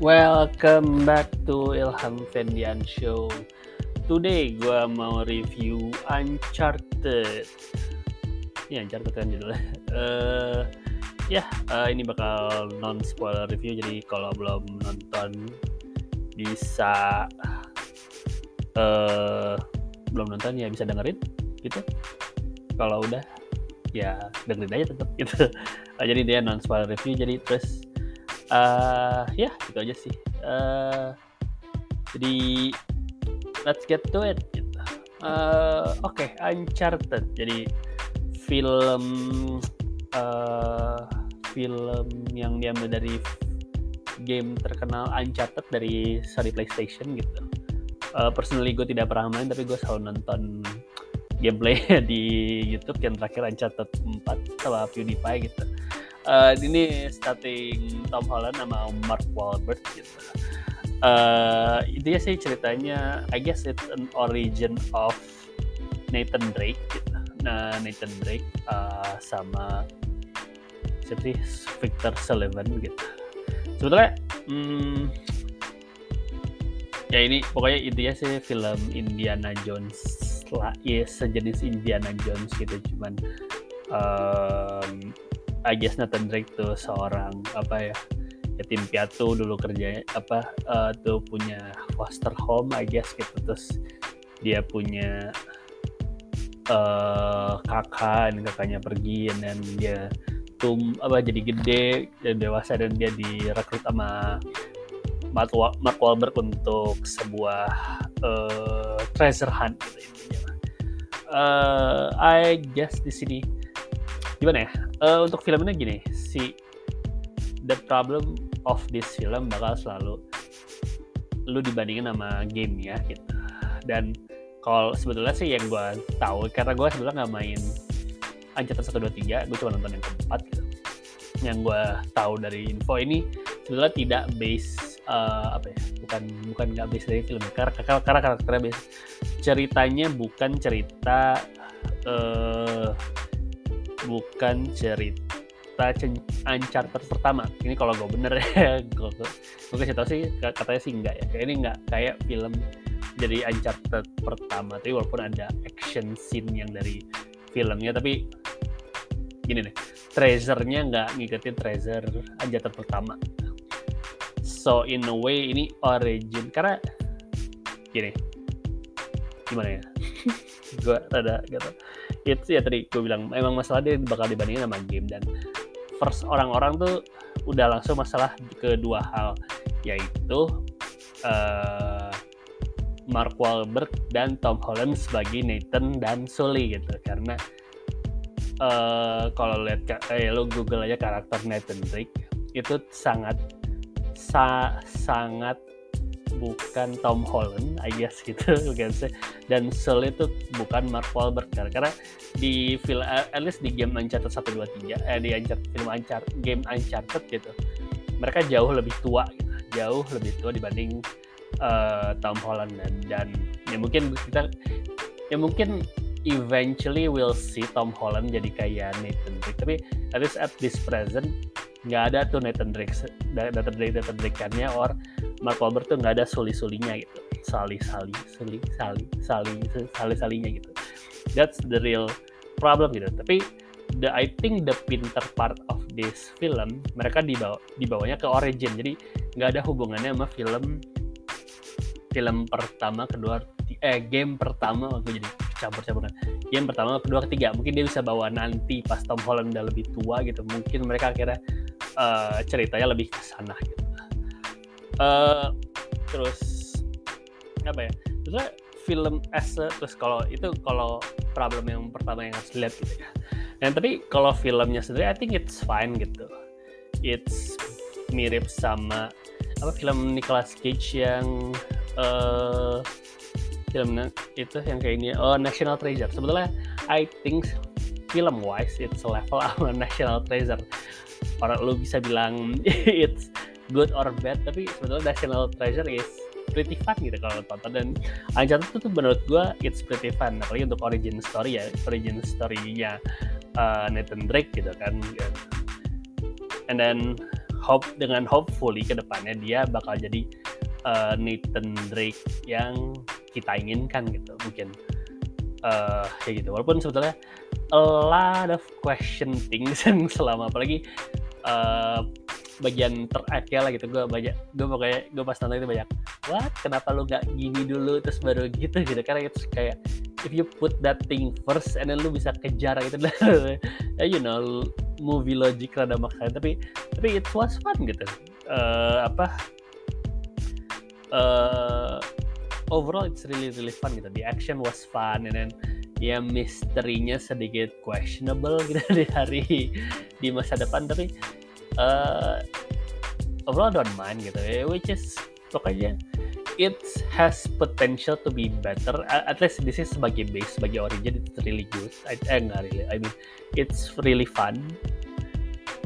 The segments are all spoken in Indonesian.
Welcome back to Ilham Fendian Show. Today gue mau review Uncharted. Ya Uncharted kan judulnya. Uh, ya uh, ini bakal non spoiler review jadi kalau belum nonton bisa uh, belum nonton ya bisa dengerin gitu. Kalau udah ya dengerin aja tetap gitu. Uh, jadi dia non spoiler review jadi terus uh, ya gitu aja sih. Uh, jadi let's get to it gitu. uh, oke okay, Uncharted. Jadi film uh, film yang diambil dari game terkenal Uncharted dari seri PlayStation gitu. Uh, personally gue tidak pernah main tapi gue selalu nonton gameplay di YouTube yang terakhir Uncharted 4 sama PewDiePie gitu uh, ini starting Tom Holland sama Mark Wahlberg gitu. Uh, intinya sih ceritanya, I guess it's an origin of Nathan Drake gitu. Nah Nathan Drake uh, sama sih Victor Sullivan gitu. Sebetulnya, hmm, ya ini pokoknya intinya sih film Indiana Jones lah, ya sejenis Indiana Jones gitu, cuman um, I guess Nathan Drake tuh seorang apa ya yatim piatu dulu kerja apa uh, tuh punya foster home I guess gitu terus dia punya uh, kakak dan kakaknya pergi dan dia tum apa jadi gede dan dewasa dan dia direkrut sama Mark, Wahlberg untuk sebuah uh, treasure hunt gitu intinya. Uh, I guess di sini gimana ya uh, untuk film ini gini si the problem of this film bakal selalu lu dibandingin sama game ya gitu. Dan kalau sebetulnya sih yang gue tahu karena gue sebetulnya nggak main Uncharted satu dua tiga gue cuma nonton yang keempat gitu. Yang gue tahu dari info ini sebetulnya tidak base uh, apa ya bukan bukan nggak base dari film karena, karena karakternya base. Ceritanya bukan cerita uh, bukan cerita Uncharted pertama. Ini kalau gue bener ya, gue, kasih tau sih katanya sih enggak ya. Kayak ini enggak kayak film jadi Uncharted pertama. Tapi walaupun ada action scene yang dari filmnya, tapi gini deh, treasure-nya nggak ngikutin treasure Uncharted pertama. So in a way ini origin karena gini, gimana ya? gue rada gitu itu ya tadi gue bilang emang masalah dia bakal dibandingin sama game dan first orang-orang tuh udah langsung masalah kedua hal yaitu uh, Mark Wahlberg dan Tom Holland sebagai Nathan dan Sully gitu. Karena uh, kalau lihat eh, lo Google aja karakter Nathan Drake itu sangat sa sangat bukan Tom Holland, I guess gitu, kan Dan Soul itu bukan Mark Wahlberg karena di film at least di game Uncharted 1 2 3 eh di Uncharted film Uncharted game Uncharted gitu. Mereka jauh lebih tua gitu. Jauh lebih tua dibanding uh, Tom Holland dan, dan ya mungkin kita ya mungkin eventually we'll see Tom Holland jadi kayak Nathan Drake tapi at least at this present nggak ada tuh Nathan Drake Nathan Drake Nathan Drake-nya or Mark Wahlberg tuh nggak ada suli-sulinya gitu. Sali sali sali sali sali sali salinya gitu. That's the real problem gitu. Tapi the I think the pinter part of this film mereka dibawa dibawanya ke origin. Jadi nggak ada hubungannya sama film film pertama kedua eh game pertama aku jadi campur-campuran. Game pertama kedua ketiga. Mungkin dia bisa bawa nanti pas Tom Holland udah lebih tua gitu. Mungkin mereka akhirnya uh, ceritanya lebih ke sana gitu. Uh, terus apa ya terus film as a, terus kalau itu kalau problem yang pertama yang harus dilihat gitu ya. Dan tapi kalau filmnya sendiri I think it's fine gitu. It's mirip sama apa film Nicolas Cage yang uh, film itu yang kayak ini oh National Treasure. Sebetulnya I think film wise it's level sama National Treasure orang lu bisa bilang it's good or bad tapi sebetulnya National Treasure is pretty fun gitu kalau tonton. Dan Uncharted itu tuh menurut gue it's pretty fun apalagi untuk origin story ya origin story-nya uh, Nathan Drake gitu kan. And then hope dengan hopefully ke depannya dia bakal jadi uh, Nathan Drake yang kita inginkan gitu mungkin uh, kayak gitu. Walaupun sebetulnya a lot of question things yang selama apalagi uh, bagian terakhir lah gitu. Gue banyak gue kayak gue pas nonton itu banyak what? Kenapa lu gak gini dulu terus baru gitu? Gitu. Karena itu kayak if you put that thing first and then lu bisa kejar gitu. You know movie logic rada maksain. Tapi tapi it was fun gitu. Uh, apa uh, overall it's really really fun gitu. The action was fun and then ya misterinya sedikit questionable gitu di hari di masa depan. Tapi uh, overall don't mind gitu which is pokoknya it has potential to be better. At least this is sebagai base sebagai origin it's really good. I, eh really I mean it's really fun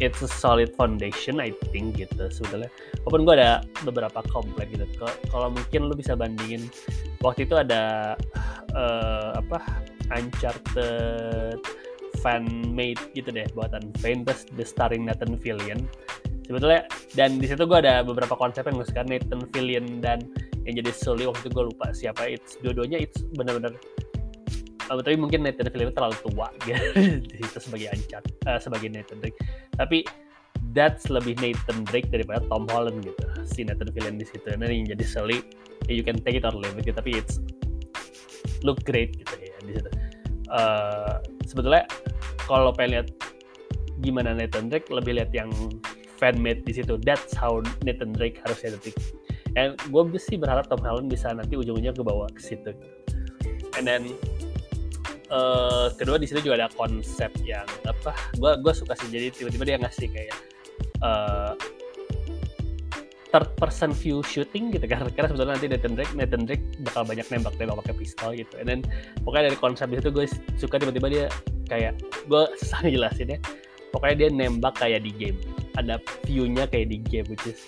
it's a solid foundation I think gitu sebetulnya. Walaupun gue ada beberapa komplain gitu. Kalau mungkin lu bisa bandingin waktu itu ada uh, apa Uncharted fan made gitu deh buatan Fantasy The Starring Nathan Fillion. Sebetulnya dan di situ gue ada beberapa konsep yang gue suka Nathan Fillion dan yang jadi Sully waktu itu gue lupa siapa. It's dua-duanya it's benar-benar uh, tapi mungkin Nathan Fillion terlalu tua gitu itu sebagai ancat uh, sebagai Nathan Drake. Tapi that's lebih Nathan Drake daripada Tom Holland gitu si Nathan Fillion di situ. Nah yang jadi Sully you can take it or leave it tapi it's look great gitu ya di situ. Uh, sebetulnya kalau pengen lihat gimana Nathan Drake lebih lihat yang fan made di situ. That's how Nathan Drake harusnya detik and gue sih berharap Tom Holland bisa nanti ujung-ujungnya ke bawah ke situ. And then uh, kedua di situ juga ada konsep yang apa? Gue gue suka sih. Jadi tiba-tiba dia ngasih kayak uh, third person view shooting gitu kan. Karena sebetulnya nanti Nathan Drake Nathan Drake bakal banyak nembak nembak pakai pistol gitu. And then pokoknya dari konsep itu gue suka tiba-tiba dia kayak gue susah ngejelasin ya. Pokoknya dia nembak kayak di game. Ada view-nya kayak di game which is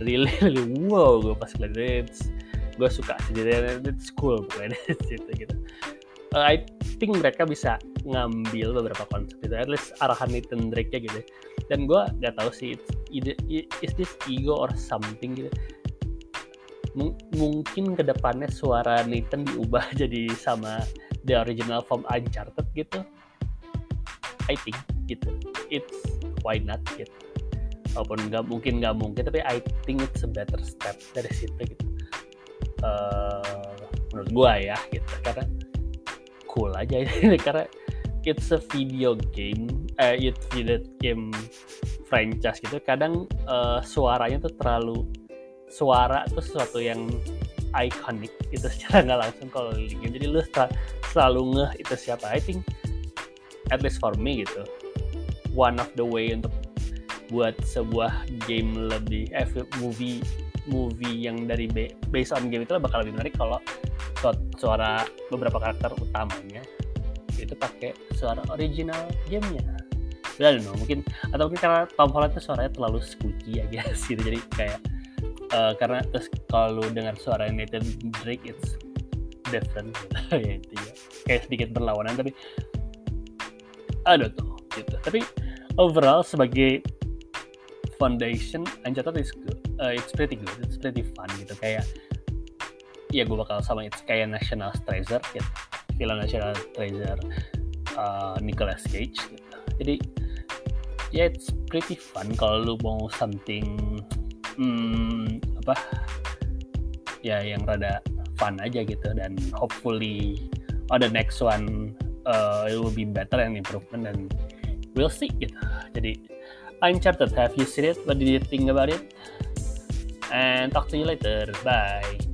really really wow gue pas ngeliat. Gue suka sih. Jadi it's cool pokoknya di situ gitu. Uh, I think mereka bisa ngambil beberapa konsep itu at least arahan Nathan Drake-nya gitu. Dan gue gak tahu sih either, is this ego or something gitu. M mungkin ke depannya suara Nathan diubah jadi sama the original form Uncharted gitu. I think gitu. It's why not gitu. Walaupun nggak mungkin nggak mungkin tapi I think it's a better step dari situ gitu. Uh, menurut gue ya gitu karena cool aja karena it's a video game eh it's video game franchise gitu. Kadang uh, suaranya tuh terlalu suara tuh sesuatu yang iconic gitu secara nggak langsung kalau di game. Jadi lu selalu ngeh itu siapa. I think at least for me gitu one of the way untuk buat sebuah game lebih eh, movie movie yang dari based on game itu bakal lebih menarik kalau suara beberapa karakter utamanya itu pakai suara original gamenya. I don't mungkin atau mungkin karena Tom Holland itu suaranya terlalu squeaky aja sih jadi kayak uh, karena terus kalau dengar suara Nathan Drake it's different. Gitu ya itu ya. Kayak sedikit berlawanan tapi aduh tuh gitu. Tapi overall sebagai foundation Uncharted is good uh, it's pretty good it's pretty fun gitu. Kayak ya gue bakal sama it's kayak National Treasure gitu film National Treasure uh, Nicolas Cage gitu. Jadi ya yeah, it's pretty fun kalau lu mau something hmm, apa ya yang rada fun aja gitu. Dan hopefully oh, the next one uh, it will be better and improvement and we'll see gitu. Jadi Uncharted have you seen it? What did you think about it? And talk to you later. Bye